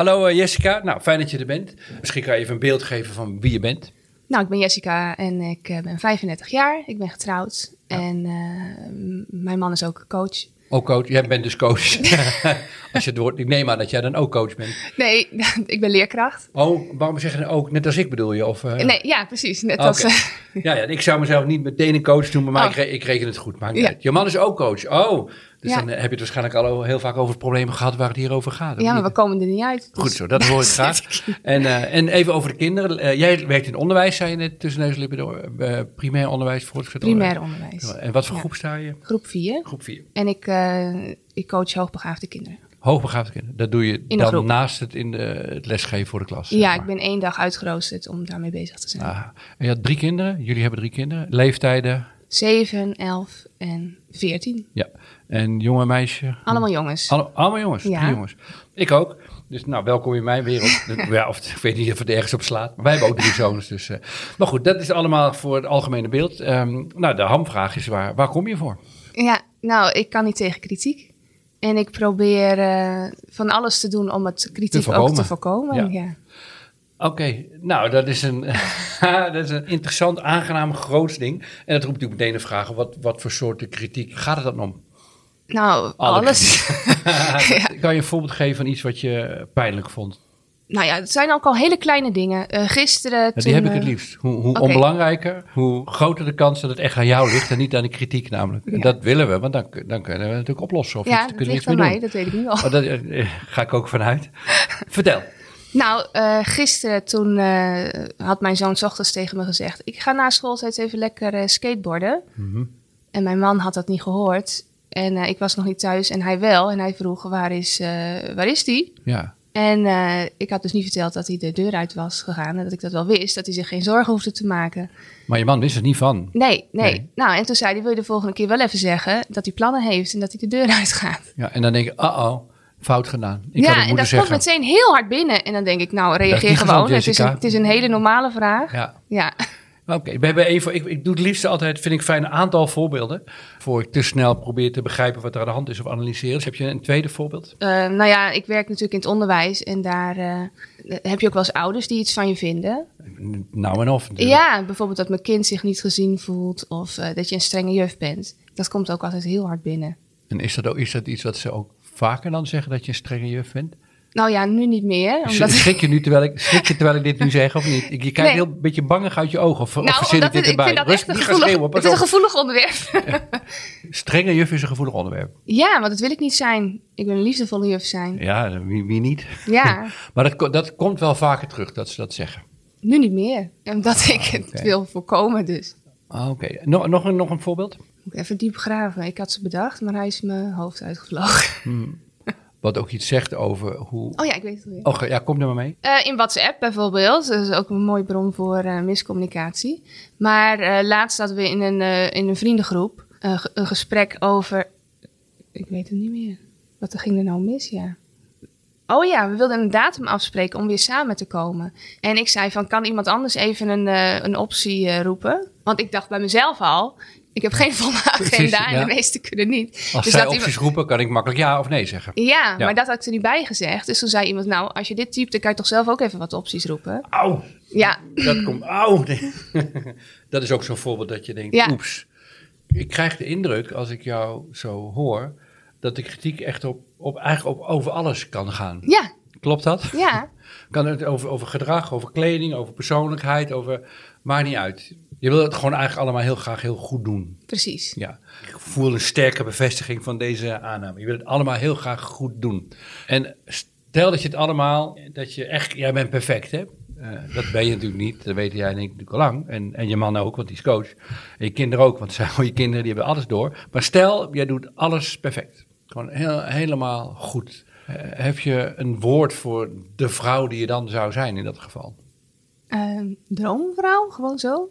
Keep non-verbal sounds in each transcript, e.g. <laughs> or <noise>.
Hallo eh, Jessica, nou fijn dat je er bent. Misschien kan je even een beeld geven van wie je bent. Nou, ik ben Jessica en ik eh, ben 35 jaar. Ik ben getrouwd en eh, mijn man is ook coach. Ook coach, jij bent dus coach. <laughs> als je het woord, ik neem aan dat jij dan ook coach bent. Nee, <laughs> ik ben leerkracht. Oh, waarom zeggen ook, net als ik bedoel je? Of, Nee, ja, precies. Net als, Ja, ja, ik zou mezelf niet meteen een coach noemen, maar Oh. ik, re- ik reken het goed. Niet Ja. Je man is ook coach. Oh, dus Ja. dan eh, heb je het waarschijnlijk al heel vaak over het probleem gehad waar het hier over gaat. ja, maar we komen er niet uit. dus- Goed zo, dat hoor ik graag. <laughs> En, eh, en even over de kinderen. Eh, jij werkt in onderwijs, zei je net, tussen door. Primair onderwijs, voortgezet Primair onderwijs. En wat voor Ja. groep sta je? Groep 4. Groep 4. En ik, ik coach hoogbegaafde kinderen. Hoogbegaafde kinderen. Dat doe je dan groep. naast het, in de, het lesgeven voor de klas. zeg Ja, maar. ik ben één dag uitgeroosterd om daarmee bezig te zijn. Ah, en je had drie kinderen. Jullie hebben drie kinderen. Leeftijden. 7, 11 en 14. Ja. En jongen, meisje. Allemaal jongens. Alle- allemaal jongens. Ja. Drie jongens. Ik ook. Dus nou, welkom in mijn wereld. <laughs> ja, of ik weet niet of het ergens op slaat. Maar wij hebben ook drie zoons. Dus, eh, maar goed, dat is allemaal voor het algemene beeld. Ehm, nou, de hamvraag is waar, waar kom je voor? Ja, nou, ik kan niet tegen kritiek. En ik probeer eh, van alles te doen om het kritiek ook voorkomen. te voorkomen. Ja. Ja. Oké, nou, dat is, een, <laughs> dat is een interessant, aangenaam, groot ding. En dat roept natuurlijk meteen de vraag, wat, wat voor soorten kritiek gaat het dan om? Nou, Alle alles. <laughs> <laughs> Kan je een voorbeeld geven van iets wat je pijnlijk vond? Nou ja, het zijn ook al hele kleine dingen. Eh, gisteren Ja, toen... die heb ik het eh, liefst. Hoe, hoe onbelangrijker, hoe groter de kans dat het echt aan jou ligt en niet aan de kritiek namelijk. En dat willen we, want dan, dan kunnen we het natuurlijk oplossen. Of Ja, dat kunnen we ligt aan mij, doen. dat weet ik nu al. Dat eh, ga ik ook vanuit. Vertel. Nou, eh, gisteren toen eh, had mijn zoon 's ochtends tegen me gezegd... ik ga na schooltijd even lekker eh, skateboarden. Mhm. En mijn man had dat niet gehoord. En ik was nog niet thuis en hij wel. En hij vroeg, waar is, waar is die? Ja. En ik had dus niet verteld dat hij de deur uit was gegaan. En dat ik dat wel wist, dat hij zich geen zorgen hoefde te maken. Maar je man wist er niet van. Nee, nee. Nee. Nou, en toen zei hij, wil je de volgende keer wel even zeggen... dat hij plannen heeft en dat hij de deur <laughs> uitgaat. Ja, en dan denk je, uh-oh, fout gedaan. Ik ja, en dat zeggen. komt meteen heel hard binnen. En dan denk ik, nou, reageer gewoon. gezond, Het is, een, het is een hele normale vraag. Ja. Ja. Oké, we hebben even, ik, ik doe het liefst altijd, vind ik fijn, een aantal voorbeelden. Voor ik te snel probeer te begrijpen wat er aan de hand is of analyseren. Dus heb je een tweede voorbeeld? Eh, nou ja, ik werk natuurlijk in het onderwijs. En daar eh, heb je ook wel eens ouders die iets van je vinden. Nou en of. natuurlijk. Ja, bijvoorbeeld dat mijn kind zich niet gezien voelt. Of eh, dat je een strenge juf bent. Dat komt ook altijd heel hard binnen. En is dat, ook, is dat iets wat ze ook vaker dan zeggen, dat je een strenge juf bent? Nou ja, nu niet meer. Omdat Schrik je nu terwijl ik, schrik je terwijl ik dit nu <laughs> zeg of niet? Ik- Je kijkt Nee. heel een beetje bangig uit je ogen. Of, of nou, ik dit het, ik erbij? vind dat Rust, echt een gevoelig, het is een gevoelig onderwerp. <laughs> <laughs> Strenge juf is een gevoelig onderwerp. ja, want dat wil ik niet zijn. Ik wil een liefdevolle juf zijn. Ja, wie, wie niet? Ja, Maar dat, dat komt wel vaker terug, dat ze dat zeggen. nu niet meer. Omdat ik het oké. wil voorkomen dus. Ah, Oké, nog, nog, een, nog een voorbeeld? Moet ik even diep graven. Ik had ze bedacht, maar hij is mijn hoofd uitgevlogen. <laughs> Wat ook iets zegt over hoe... Oh ja, ik weet het alweer. Oh, ja, kom er maar mee. Eh, in WhatsApp bijvoorbeeld. Dat is ook een mooie bron voor eh, miscommunicatie. Maar eh, laatst hadden we in een, in een vriendengroep een gesprek over... Ik weet het niet meer. Wat ging er nou mis, ja. Oh ja, we wilden een datum afspreken om weer samen te komen. En ik zei van, kan iemand anders even een, een optie roepen? Want ik dacht bij mezelf al, ik heb geen volle agenda en ja. de meeste kunnen niet. Als Dus zij dat opties roepen, kan ik makkelijk ja of nee zeggen. Ja, Ja. maar dat had ik er niet bij gezegd. Dus toen zei iemand, nou, als je dit typt, dan kan je toch zelf ook even wat opties roepen. Auw, Ja, dat komt... Auw. Nee. <laughs> dat is ook zo'n voorbeeld dat je denkt, Ja. oeps. Ik krijg de indruk, als ik jou zo hoor, dat de kritiek echt op, op, eigenlijk op, over alles kan gaan. ja, Klopt dat? ja. <laughs> Kan het over, over gedrag, over kleding, over persoonlijkheid, over... Maakt niet uit. Je wil het gewoon eigenlijk allemaal heel graag heel goed doen. Precies. Ja, ik voel een sterke bevestiging van deze aanname. Je wil het allemaal heel graag goed doen. En stel dat je het allemaal, dat je echt, jij bent perfect hè. Eh, dat ben je natuurlijk niet, dat weet jij en ik natuurlijk al lang. En, en je man ook, want die is coach. En je kinderen ook, want <laughs> zijn je kinderen, die hebben alles door. Maar stel, jij doet alles perfect. Gewoon heel, helemaal goed. Eh, heb je een woord voor de vrouw die je dan zou zijn in dat geval? Ehm, droomvrouw, gewoon zo.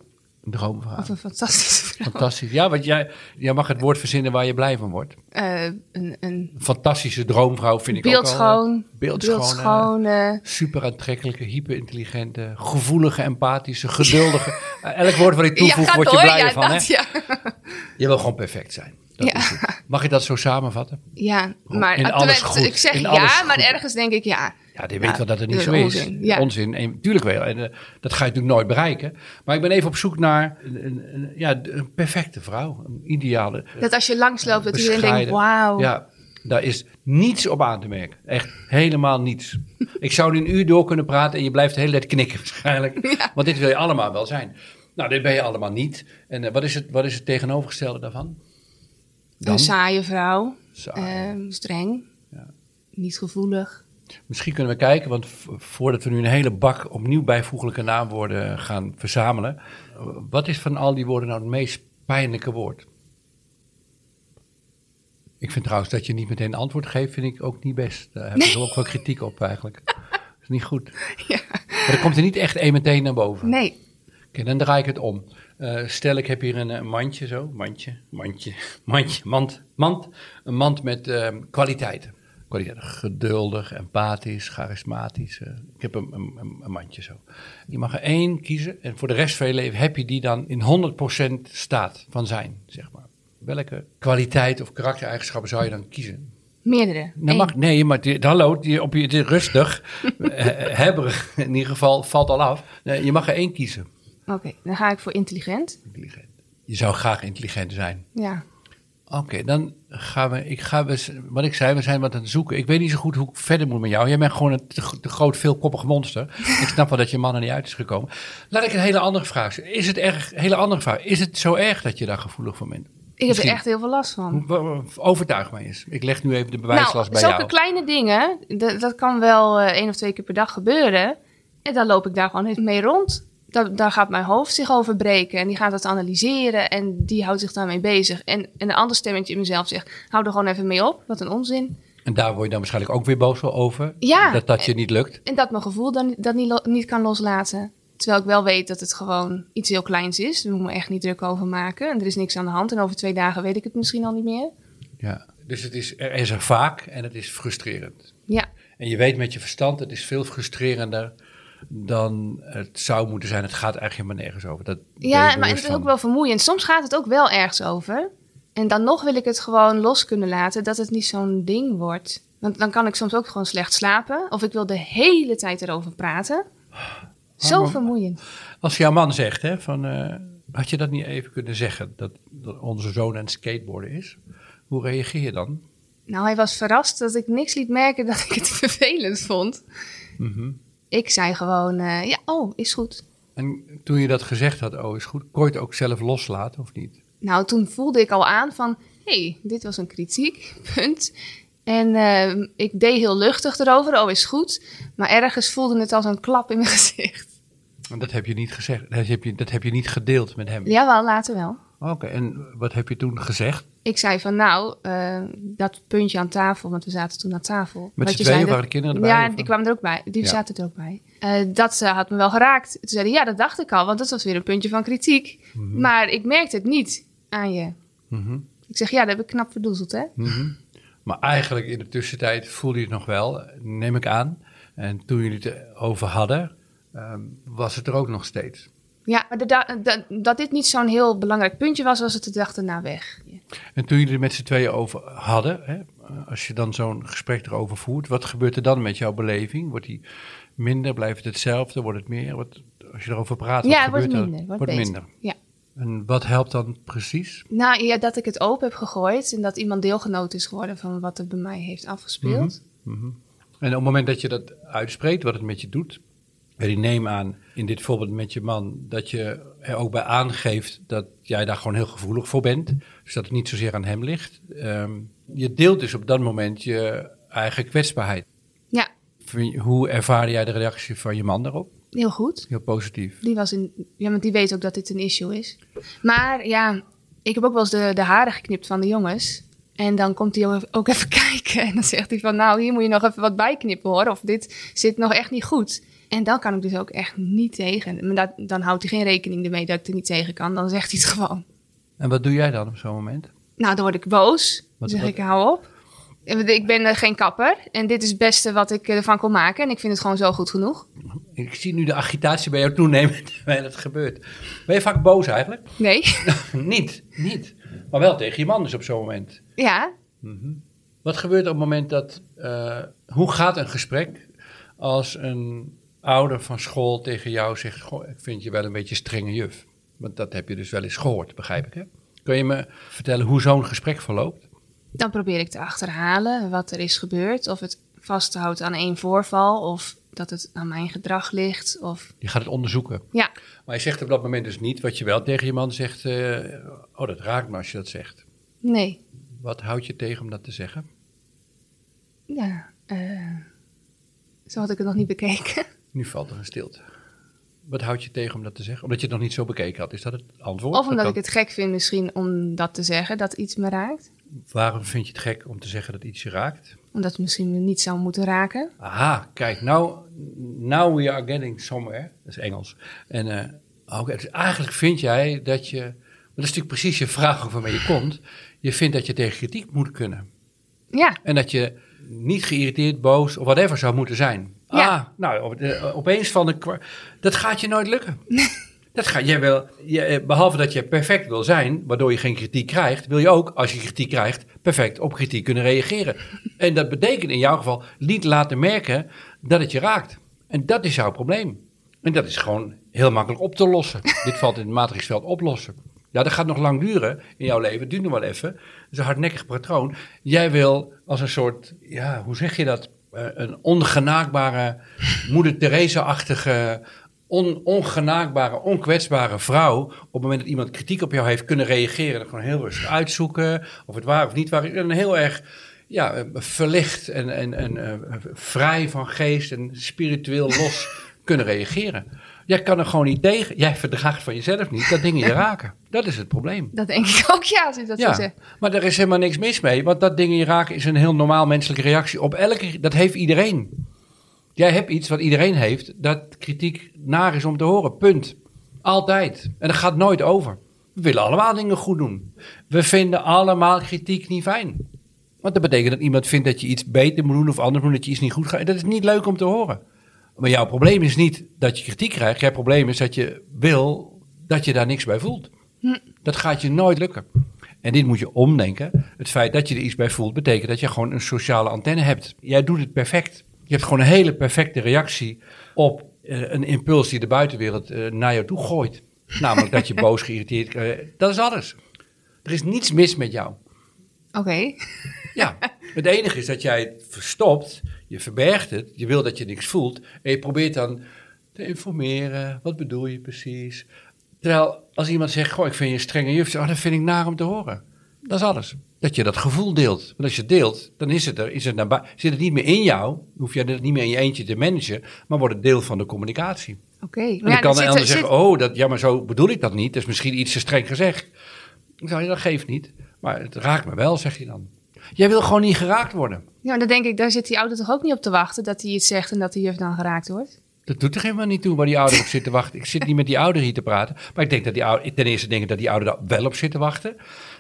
Droomvrouw. Of een fantastische. Fantastisch. Ja, want jij, jij mag het woord verzinnen waar je blij van wordt. Eh, een een Fantastische droomvrouw vind ik ook al. beeldschoon, beeldschoon, beeldschone. Super aantrekkelijke, hyperintelligente, gevoelige, empathische, geduldige. <laughs> Eh, Elk woord wat ik toevoeg, ja, word je blijer ja, van. dat, hè? ja. Je wil gewoon perfect zijn. Dat Ja. is het. Mag je dat zo samenvatten? ja, maar In terwijl alles goed. ik zeg In ja, maar ergens denk ik ja. Ja, Ja, weet wel dat het niet zo is onzin, ja. Onzin. En, tuurlijk wel. En eh, dat ga je natuurlijk nooit bereiken. Maar ik ben even op zoek naar een, een, een- ja, een perfecte vrouw. Een ideale. Dat als je langsloopt, dat iedereen denkt, wauw. Ja, daar is niets op aan te merken. Echt helemaal niets. Ik zou nu een uur door kunnen praten en je blijft de hele tijd knikken <laughs> waarschijnlijk. Want dit wil je allemaal wel zijn. Nou, dit ben je allemaal niet. En eh, wat, is het, wat is het tegenovergestelde daarvan? Een saaie vrouw, Saai. ehm, streng, Ja. niet gevoelig. Misschien kunnen we kijken, want voordat we nu een hele bak opnieuw bijvoeglijke naamwoorden gaan verzamelen. Wat is van al die woorden nou het meest pijnlijke woord? Ik vind trouwens dat je niet meteen een antwoord geeft, vind ik ook niet best. Daar heb ik ook wel kritiek op eigenlijk. Dat <laughs> is niet goed. Ja. Maar er komt er niet echt één meteen naar boven. Nee, Oké, dan draai ik het om. Eh, stel, ik heb hier een, eh, mandje zo. Mandje, mandje, <laughs> mandje, mand. Mand. Een mand met ehm, kwaliteiten. Geduldig, empathisch, charismatisch. eh. ik heb een, een, een- mandje zo. Je mag er één kiezen. En voor de rest van je leven heb je die dan in 100% staat van zijn, zeg maar. Welke kwaliteit of karaktereigenschappen zou je dan kiezen? meerdere. Mag, nee, maar die, hallo, die, op je, die rustig. <laughs> Eh, hebberig in ieder geval valt al af. Nee, je mag er één kiezen. Oké, dan ga ik voor intelligent. Intelligent. Je zou graag intelligent zijn. Ja. Oké, dan gaan we. Ik ga, we, wat ik zei, we zijn wat aan het zoeken. Ik weet niet zo goed hoe ik verder moet met jou. Jij bent gewoon een te, groot, veelkoppig monster. <laughs> ik snap wel dat je man er niet uit is gekomen. Laat ik een hele andere vraag stellen. Is het erg, hele andere vraag. Is het zo erg dat je daar gevoelig voor bent? Ik heb er echt heel veel last van. Overtuig mij eens. Ik leg nu even de bewijslast Nou, bij zulke jou. kleine dingen, dat kan wel eh, één of twee keer per dag gebeuren. En dan loop ik daar gewoon mee rond. Da- daar gaat mijn hoofd zich over breken en die gaat het analyseren en die houdt zich daarmee bezig. En, en een ander stemmetje in mezelf zegt, hou er gewoon even mee op, wat een onzin. En daar word je dan waarschijnlijk ook weer boos over. Ja. Dat dat je niet lukt. En dat mijn gevoel dan dat niet, niet kan loslaten. Terwijl ik wel weet dat het gewoon iets heel kleins is. Daar moet ik me echt niet druk over maken. En er is niks aan de hand. En over twee dagen weet ik het misschien al niet meer. Ja. Dus het is, er is er vaak en het is frustrerend. Ja, En je weet met je verstand, het is veel frustrerender dan het zou moeten zijn. Het gaat eigenlijk helemaal nergens over. Dat ja maar het is van. ook wel vermoeiend. Soms gaat het ook wel ergens over. En dan nog wil ik het gewoon los kunnen laten. Dat het niet zo'n ding wordt. Want dan kan ik soms ook gewoon slecht slapen. Of ik wil de hele tijd erover praten. Zo maar- vermoeiend. Als jouw man zegt, hè, van, eh, had je dat niet even kunnen zeggen, dat, dat onze zoon aan het skateboarden is? Hoe reageer je dan? Nou, hij was verrast dat ik niks liet merken dat ik het <laughs> vervelend vond. Mhm. Ik zei gewoon, eh, ja, oh, is goed. En toen je dat gezegd had, oh is goed, kon je het ook zelf loslaten of niet? Nou, toen voelde ik al aan van, hé, hey, dit was een kritiek, <laughs> punt. En eh, ik deed heel luchtig erover, oh, is goed. Maar ergens voelde het als een klap in mijn <laughs> gezicht. En dat heb je niet gezegd, dat heb je, dat heb je niet gedeeld met hem. Jawel, later wel. Oké, en wat heb je toen gezegd? Ik zei van, nou, eh, dat puntje aan tafel, want we zaten toen aan tafel. Met je tweeën waren de kinderen erbij? Ja, die kwamen er ook bij. Die Ja. zaten er ook bij. Eh, dat eh, had me wel geraakt. Toen zei hij, ja, dat dacht ik al, want dat was weer een puntje van kritiek. Maar ik merkte het niet aan je. Mhm. Ik zeg, ja, dat heb ik knap verdoezeld, hè? Mhm. Maar eigenlijk in de tussentijd voelde je het nog wel, neem ik aan. En toen jullie het over hadden, ehm, was het er ook nog steeds. Ja, maar de da- da- dat dit niet zo'n heel belangrijk puntje was, was het de dag erna weg. En toen jullie er met z'n tweeën over hadden, hè, als je dan zo'n gesprek erover voert, wat gebeurt er dan met jouw beleving? Wordt die minder, blijft het hetzelfde, wordt het meer? Wat, als je erover praat, wat ja, het wordt gebeurt er? minder. Wordt, beter. minder. Ja. En wat helpt dan precies? Nou ja, dat ik het open heb gegooid en dat iemand deelgenoot is geworden van wat er bij mij heeft afgespeeld. Mhm. En op het moment dat je dat uitspreekt, wat het met je doet. En ik neem aan, in dit voorbeeld met je man, dat je er ook bij aangeeft dat jij daar gewoon heel gevoelig voor bent. Dus dat het niet zozeer aan hem ligt. Ehm, je deelt dus op dat moment je eigen kwetsbaarheid. Ja, Hoe ervaarde jij de reactie van je man daarop? Heel goed. Heel positief. Die, was in, ja, want die weet ook dat dit een issue is. Maar ja, ik heb ook wel eens de, de haren geknipt van de jongens. En dan komt hij ook even <laughs> kijken. En dan zegt hij van, nou, hier moet je nog even wat bijknippen hoor. Of dit zit nog echt niet goed. En dan kan ik dus ook echt niet tegen. Maar dat, dan houdt hij geen rekening ermee dat ik er niet tegen kan. Dan zegt hij het gewoon. En wat doe jij dan op zo'n moment? Nou, dan word ik boos. Dan zeg wat- ik, hou op. Ik ben eh, geen kapper. En dit is het beste wat ik ervan kon maken. En ik vind het gewoon zo goed genoeg. Ik zie nu de agitatie bij jou toenemen <laughs> terwijl het gebeurt. Ben je vaak boos eigenlijk? Nee. <laughs> niet, niet. Maar wel tegen je man dus op zo'n moment. ja. Wat gebeurt op het moment dat... eh, hoe gaat een gesprek als een ouder van school tegen jou zegt... Goh, ik vind je wel een beetje strenge juf. Want dat heb je dus wel eens gehoord, begrijp ik hè? Kun je me vertellen hoe zo'n gesprek verloopt? Dan probeer ik te achterhalen wat er is gebeurd. Of het vasthoudt aan één voorval. Of dat het aan mijn gedrag ligt. Of Je gaat het onderzoeken. ja, Maar je zegt op dat moment dus niet wat je wel tegen je man zegt... eh, oh, dat raakt me als je dat zegt. nee. Wat houd je tegen om dat te zeggen? Ja, eh, zo had ik het nog niet bekeken. Nu valt er een stilte. Wat houd je tegen om dat te zeggen? Omdat je het nog niet zo bekeken had. Is dat het antwoord? Of omdat Dat ik het gek vind misschien om dat te zeggen, dat iets me raakt. Waarom vind je het gek om te zeggen dat iets je raakt? Omdat het misschien niet zou moeten raken. Aha, kijk, now, now we are getting somewhere. Dat is Engels. En dus eigenlijk vind jij dat je... Maar dat is natuurlijk precies je vraag ook waarmee je komt. Je vindt dat je tegen kritiek moet kunnen. Ja, En dat je niet geïrriteerd, boos of whatever zou moeten zijn. Ja. Ah, nou, eh, opeens van de... Dat gaat je nooit lukken. <laughs> Dat ga, jij wil, je, eh, behalve dat je perfect wil zijn, waardoor je geen kritiek krijgt, wil je ook, als je kritiek krijgt, perfect op kritiek kunnen reageren. <laughs> En dat betekent in jouw geval niet laten merken dat het je raakt. En dat is jouw probleem. En dat is gewoon heel makkelijk op te lossen. <laughs> Dit valt in het matrixveld oplossen. Ja, dat gaat nog lang duren in jouw leven. Het duurt nog wel even. Dat is een hardnekkig patroon. Jij wil als een soort, ja, hoe zeg je dat? Eh, een ongenaakbare, moeder Teresa-achtige, on, ongenaakbare, onkwetsbare vrouw. Op het moment dat iemand kritiek op jou heeft, kunnen reageren. Gewoon heel rustig uitzoeken of het waar of niet waar. En heel erg ja, eh, verlicht en, en, en eh, vrij van geest en spiritueel los <laughs> kunnen reageren. Jij kan er gewoon niet tegen. Jij verdraagt van jezelf niet dat dingen je <laughs> raken. Dat is het probleem. dat denk ik ook, ja, als dat zo maar er is helemaal niks mis mee. Want dat dingen je raken is een heel normaal menselijke reactie op elke... Dat heeft iedereen. Jij hebt iets wat iedereen heeft, dat kritiek naar is om te horen. Punt. Altijd. En dat gaat nooit over. We willen allemaal dingen goed doen. We vinden allemaal kritiek niet fijn. Want dat betekent dat iemand vindt dat je iets beter moet doen of anders moet doen, dat je iets niet goed gaat. En dat is niet leuk om te horen. Maar jouw probleem is niet dat je kritiek krijgt. Jouw probleem is dat je wil dat je daar niks bij voelt. Dat gaat je nooit lukken. En dit moet je omdenken. Het feit dat je er iets bij voelt, betekent dat je gewoon een sociale antenne hebt. Jij doet het perfect. Je hebt gewoon een hele perfecte reactie op eh, een impuls die de buitenwereld eh, naar jou toe gooit. <laughs> Namelijk dat je boos, geïrriteerd... eh, dat is alles. Er is niets mis met jou. Oké. Ja, het enige is dat jij het verstopt, je verbergt het, je wil dat je niks voelt en je probeert dan te informeren, wat bedoel je precies. Terwijl als iemand zegt, goh, ik vind je een strenge juf, oh, dat vind ik naar om te horen. Dat is alles. Dat je dat gevoel deelt. Want als je het deelt, dan is het er, is het naar zit het niet meer in jou, hoef je het niet meer in je eentje te managen, maar wordt het deel van de communicatie. Oké. En Maar dan kan de zit- ander er zeggen, zit- oh, dat, ja, maar zo bedoel ik dat niet. Dat is misschien iets te streng gezegd. Dan zou je, dat geeft niet. Maar het raakt me wel, zeg je dan. Jij wil gewoon niet geraakt worden. Ja, dan denk ik, daar zit die ouder toch ook niet op te wachten dat hij iets zegt en dat de juf dan geraakt wordt? Dat doet er helemaal niet toe waar die ouder op zit te wachten. Ik zit niet met die ouder hier te praten. Maar ik denk dat die ouder, ten eerste denk ik dat die ouder daar wel op zit te wachten.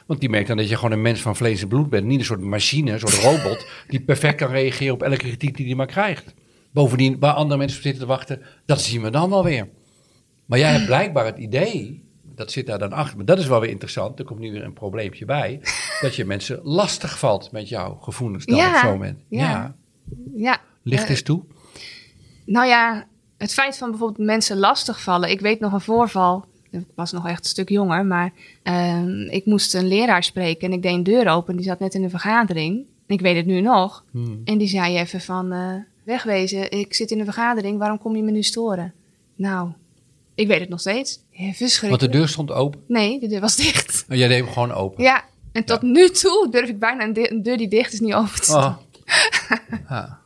Want die merkt dan dat je gewoon een mens van vlees en bloed bent. Niet een soort machine, een soort robot. die perfect kan reageren op elke kritiek die hij maar krijgt. Bovendien, waar andere mensen op zitten te wachten, dat zien we dan wel weer. Maar jij hebt blijkbaar het idee, dat zit daar dan achter. Maar dat is wel weer interessant. Er komt nu weer een probleempje bij. <laughs> Dat je mensen lastig valt met jouw gevoelens dan Ja, op zo'n moment. ja. Ja. Ja. Licht eh, eens toe. Nou ja, het feit van bijvoorbeeld mensen lastigvallen. Ik weet nog een voorval. Ik was nog echt een stuk jonger, maar ehm, ik moest een leraar spreken en ik deed een deur open. Die zat net in een vergadering. Ik weet het nu nog. Hmm. En die zei even van, eh, wegwezen, ik zit in een vergadering, waarom kom je me nu storen? Nou, ik weet het nog steeds. Ja, Want verschrikkelijk. de deur stond open. Nee, de deur was dicht. En jij deed hem gewoon open. Ja, en tot nu toe durf ik bijna een, de- een deur die dicht is niet open te doen. Oh. <laughs> Ja.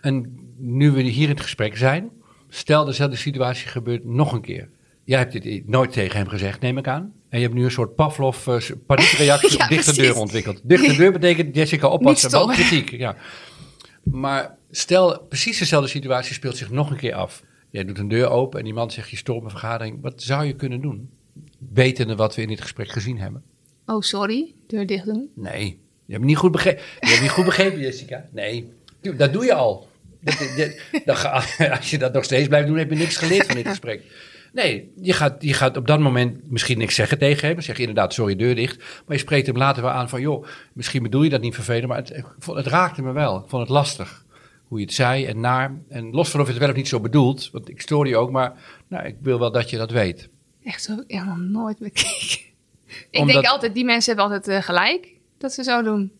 En nu we hier in het gesprek zijn, Stel, dezelfde situatie gebeurt nog een keer. Jij hebt dit nooit tegen hem gezegd, neem ik aan. En je hebt nu een soort Pavlov uh, paniekreactie <laughs> Ja, op dichte precies. deur ontwikkeld. Dichte deur betekent Jessica oppassen, wel kritiek. Ja. Maar stel, precies dezelfde situatie speelt zich nog een keer af. Jij doet een deur open en die man zegt, je stoort mijn vergadering. Wat zou je kunnen doen? Wetende wat we in dit gesprek gezien hebben. Oh, sorry. Deur dicht doen. Nee, je hebt niet goed begrepen. Je hebt niet goed begrepen, Jessica. Nee, dat doe je al. Dat, dat- <laughs> als je dat nog steeds blijft doen, heb je niks geleerd van dit gesprek. Nee, je gaat, je gaat op dat moment misschien niks zeggen tegen hem. Zeg je inderdaad, sorry, deur dicht. Maar je spreekt hem later wel aan van, joh, misschien bedoel je dat niet vervelend, maar het, het raakte me wel. Ik vond het lastig. Hoe je het zei en naar. En los van of je het wel of niet zo bedoelt, want ik stoor je ook, maar nou, ik wil wel dat je dat weet. Echt zo heb ik helemaal nooit bekeken. Ik Omdat- denk altijd, die mensen hebben altijd eh, gelijk dat ze zo doen.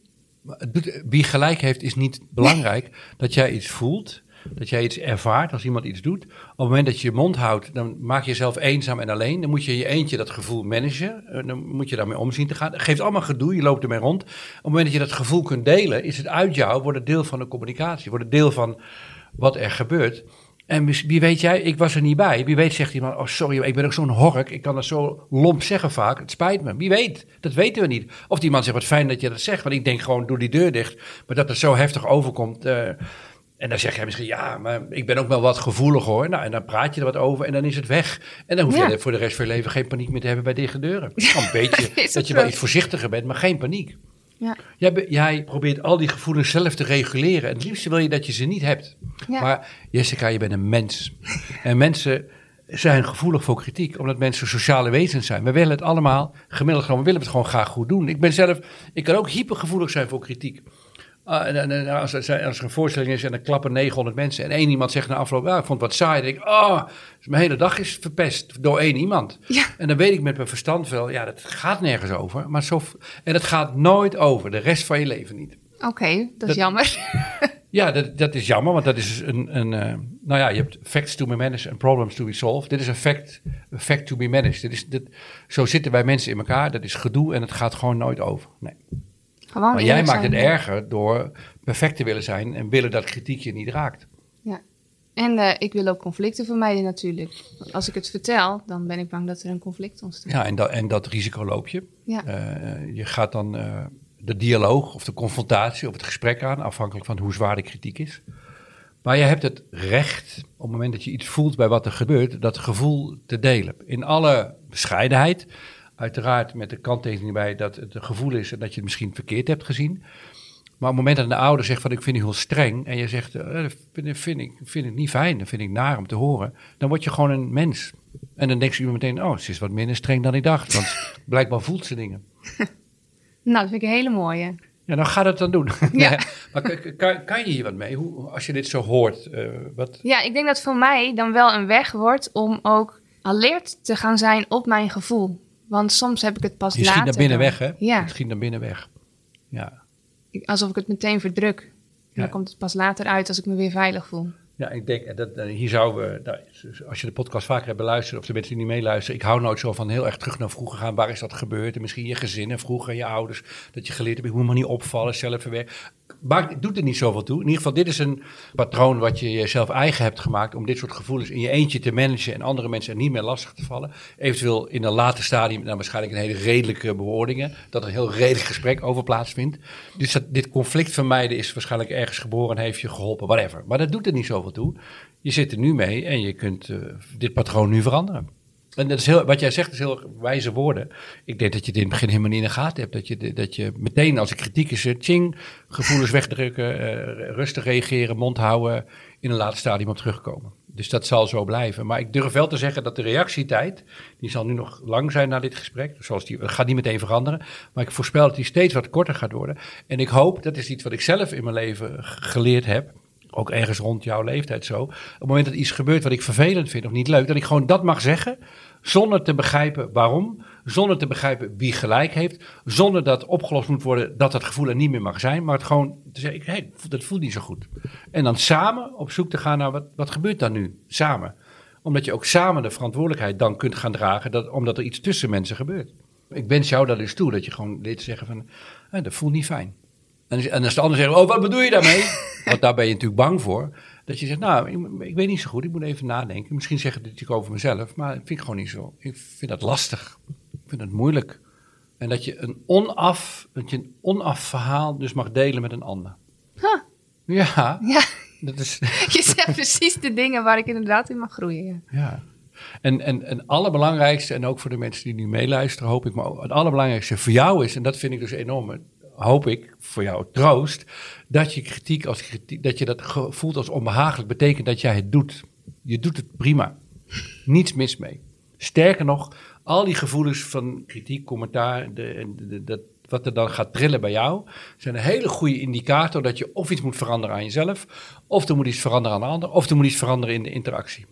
Wie gelijk heeft is niet belangrijk. Dat jij iets voelt, dat jij iets ervaart als iemand iets doet. Op het moment dat je je mond houdt, dan maak je jezelf eenzaam en alleen. Dan moet je je eentje dat gevoel managen. Eh, Dan moet je daarmee omzien te gaan. Het geeft allemaal gedoe, je loopt ermee rond. Op het moment dat je dat gevoel kunt delen, is het uit jou, wordt het deel van de communicatie. Wordt het deel van wat er gebeurt. En wie weet jij, ik was er niet bij. Wie weet zegt iemand, oh sorry, ik ben ook zo'n hork. Ik kan dat zo lomp zeggen vaak. Het spijt me. Wie weet, dat weten we niet. Of die man zegt, wat fijn dat je dat zegt. Want ik denk gewoon, doe die deur dicht. Maar dat het zo heftig overkomt. eh, en dan zeg jij misschien, ja, maar ik ben ook wel wat gevoelig hoor. Nou, en dan praat je er wat over en dan is het weg. En dan hoef je Ja. voor de rest van je leven geen paniek meer te hebben bij dichte deuren. Gewoon een beetje <laughs> dat je wel iets voorzichtiger bent, maar geen paniek. Ja. Jij, be- jij probeert al die gevoelens zelf te reguleren. En het liefste wil je dat je ze niet hebt. Ja. Maar Jessica, je bent een mens. en mensen zijn gevoelig voor kritiek, omdat mensen sociale wezens zijn. We willen het allemaal, gemiddeld genomen, willen we het gewoon graag goed doen. Ik ben zelf, ik kan ook hypergevoelig zijn voor kritiek. Ah, en, en- en als, er- als er een voorstelling is en er klappen 900 mensen en één iemand zegt na afloop, ja, ik vond het wat saai. Dan denk ik, oh, dus mijn hele dag is verpest door één iemand. Ja. En dan weet ik met mijn verstand wel, ja, dat gaat nergens over. Maar zo, en het gaat nooit over, de rest van je leven niet. Oké, dat is jammer. <laughs> Ja, dat, dat is jammer, want dat is een, een eh, nou ja, je hebt facts to be managed en problems to be solved. Dit is een fact, een fact to be managed. Dit is, dit, zo zitten wij mensen in elkaar, dat is gedoe en het gaat gewoon nooit over. Nee. Gewoon Maar jij maakt het erger door perfect te willen zijn en willen dat kritiek je niet raakt. Ja. En eh, ik wil ook conflicten vermijden natuurlijk. Want Als ik het vertel, dan ben ik bang dat er een conflict ontstaat. Ja, en, dat en dat risico loop je. Ja. Eh, je gaat dan eh, de dialoog of de confrontatie of het gesprek aan, afhankelijk van hoe zwaar de kritiek is. Maar je hebt het recht, op het moment dat je iets voelt bij wat er gebeurt, dat gevoel te delen. In alle bescheidenheid. Uiteraard met de kanttekening bij dat het een gevoel is en dat je het misschien verkeerd hebt gezien. Maar op het moment dat een ouder zegt van ik vind u heel streng en je zegt eh, dat vind, ik, vind ik niet fijn, dat vind ik naar om te horen, dan word je gewoon een mens. En dan denkt ze meteen, oh, ze is wat minder streng dan ik dacht, want <laughs> blijkbaar voelt ze dingen. <laughs> Nou, dat vind ik een hele mooie. Ja, dan ga dat dan doen. <laughs> Ja. maar kan, kan, kan je hier wat mee? Hoe, als je dit zo hoort, eh, wat, Ja, ik denk dat voor mij dan wel een weg wordt om ook alert te gaan zijn op mijn gevoel. Want soms heb ik het pas je schiet later. naar binnen weg, hè? Ja, Het schiet naar binnen weg. Ja. alsof ik het meteen verdruk. En Ja. dan komt het pas later uit als ik me weer veilig voel. Ja, ik denk, dat, eh, hier zouden we, nou, als je de podcast vaker hebt beluisterd, of de mensen die niet meeluisteren, ik hou nooit zo van heel erg terug naar vroeger gaan. Waar is dat gebeurd? En misschien je gezin en vroeger je ouders, dat je geleerd hebt, ik moet me niet opvallen, zelf het doet er niet zoveel toe. In ieder geval, dit is een patroon wat je jezelf eigen hebt gemaakt om dit soort gevoelens in je eentje te managen en andere mensen er niet meer lastig te vallen. Eventueel in een later stadium, nou waarschijnlijk een hele redelijke bewoordingen, dat er een heel redelijk gesprek over plaatsvindt. Dus dat, dit conflict vermijden is waarschijnlijk ergens geboren en heeft je geholpen, whatever. Maar dat doet er niet zoveel toe. Je zit er nu mee en je kunt eh, dit patroon nu veranderen. En dat is heel, wat jij zegt is heel wijze woorden. Ik denk dat je dit in het begin helemaal niet in de gaten hebt. Dat je, dat je meteen als er kritiek is, eh, tjing, gevoelens wegdrukken, eh, rustig reageren, mond houden, in een later stadium op terugkomen. Dus dat zal zo blijven. Maar ik durf wel te zeggen dat de reactietijd, die zal nu nog lang zijn na dit gesprek. Zoals die, gaat niet meteen veranderen. Maar ik voorspel dat die steeds wat korter gaat worden. En ik hoop, dat is iets wat ik zelf in mijn leven geleerd heb ook ergens rond jouw leeftijd zo. Op het moment dat iets gebeurt wat ik vervelend vind of niet leuk, dat ik gewoon dat mag zeggen. Zonder te begrijpen waarom. Zonder te begrijpen wie gelijk heeft. Zonder dat opgelost moet worden dat dat gevoel er niet meer mag zijn. Maar het gewoon te zeggen, hey, dat voelt niet zo goed. En dan samen op zoek te gaan naar wat, wat gebeurt dan nu? Samen. Omdat je ook samen de verantwoordelijkheid dan kunt gaan dragen. Dat, omdat er iets tussen mensen gebeurt. Ik wens jou dat dus toe. Dat je gewoon dit zeggen van, dat voelt niet fijn. En, en als de ander zegt, oh, wat bedoel je daarmee? <laughs> Want daar ben je natuurlijk bang voor. Dat je zegt, nou, ik, ik weet niet zo goed, ik moet even nadenken. Misschien zeg ik dit natuurlijk over mezelf, maar dat vind ik gewoon niet zo. Ik vind dat lastig. Ik vind dat moeilijk. En dat je een onaf, dat je een onaf verhaal dus mag delen met een ander. Huh. Ja, Ja, dat is... <laughs> je zegt precies de dingen waar ik inderdaad in mag groeien. Ja. Ja. En, en, en het allerbelangrijkste, en ook voor de mensen die nu meeluisteren, hoop ik, maar het allerbelangrijkste voor jou is, en dat vind ik dus enorm, hoop ik, voor jou troost, dat je kritiek als kritiek, dat je dat voelt als onbehagelijk, betekent dat jij het doet. Je doet het prima. Niets mis mee. Sterker nog, al die gevoelens van kritiek, commentaar, de, wat er dan gaat trillen bij jou, zijn een hele goede indicator dat je of iets moet veranderen aan jezelf, of er moet iets veranderen aan de ander, of er moet iets veranderen in de interactie.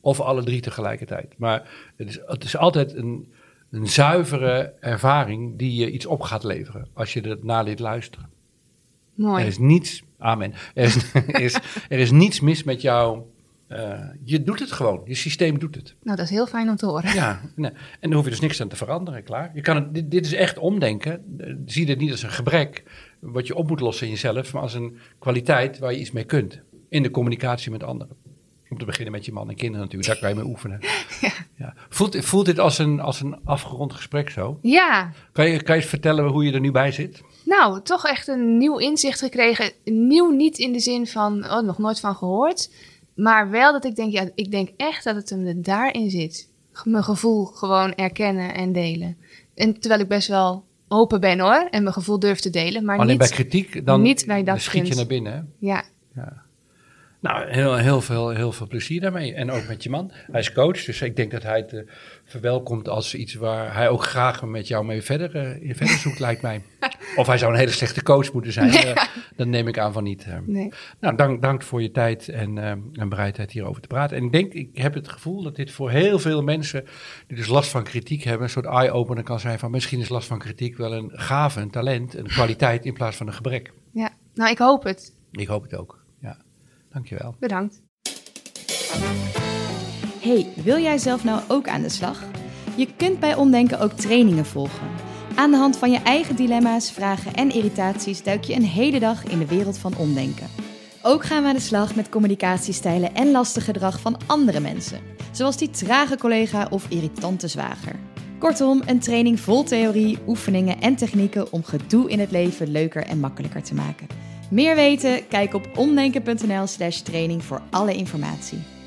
Of alle drie tegelijkertijd. Maar het is, het is altijd een, een zuivere ervaring die je iets op gaat leveren als je er naar liet luisteren. Mooi. Er is niets, amen. Er is, er <laughs> is, er is niets mis met jou. eh, je doet het gewoon. Je systeem doet het. Nou, dat is heel fijn om te horen. Ja, nee. en daar hoef je dus niks aan te veranderen, klaar. Je kan het, dit, dit is echt omdenken. Eh, Zie dit niet als een gebrek wat je op moet lossen in jezelf, maar als een kwaliteit waar je iets mee kunt. In de communicatie met anderen. Om te beginnen met je man en kinderen natuurlijk, daar kan je mee oefenen. <laughs> Ja. Voelt, voelt dit als een, als een afgerond gesprek zo? Ja, Kan je, kan je eens vertellen hoe je er nu bij zit? nou, toch echt een nieuw inzicht gekregen. Nieuw niet in de zin van, oh, nog nooit van gehoord. Maar wel dat ik denk, ja, ik denk echt dat het hem er daarin zit. Mijn gevoel gewoon erkennen en delen. En terwijl ik best wel open ben hoor, en mijn gevoel durf te delen. Maar Alleen niet, bij kritiek, dan, niet bij dat dan schiet je punt. naar binnen. hè? ja, Ja. Nou, heel, heel, veel, heel veel plezier daarmee. En ook met je man. Hij is coach, dus ik denk dat hij het eh, verwelkomt als iets waar hij ook graag met jou mee verder, eh, verder zoekt, lijkt mij. Of hij zou een hele slechte coach moeten zijn. eh, dat neem ik aan van niet. nee. Nou, dank, dank voor je tijd en, en bereidheid hierover te praten. En ik denk, ik heb het gevoel dat dit voor heel veel mensen die dus last van kritiek hebben, een soort eye-opener kan zijn van misschien is last van kritiek wel een gave, een talent, een kwaliteit in plaats van een gebrek. Ja, nou, ik hoop het. Ik hoop het ook. Dankjewel. Bedankt. Hey, wil jij zelf nou ook aan de slag? Je kunt bij Omdenken ook trainingen volgen. Aan de hand van je eigen dilemma's, vragen en irritaties duik je een hele dag in de wereld van omdenken. Ook gaan we aan de slag met communicatiestijlen en lastig gedrag van andere mensen, zoals die trage collega of irritante zwager. Kortom, een training vol theorie, oefeningen en technieken om gedoe in het leven leuker en makkelijker te maken. Meer weten? Kijk op omdenken.nl/slash training voor alle informatie.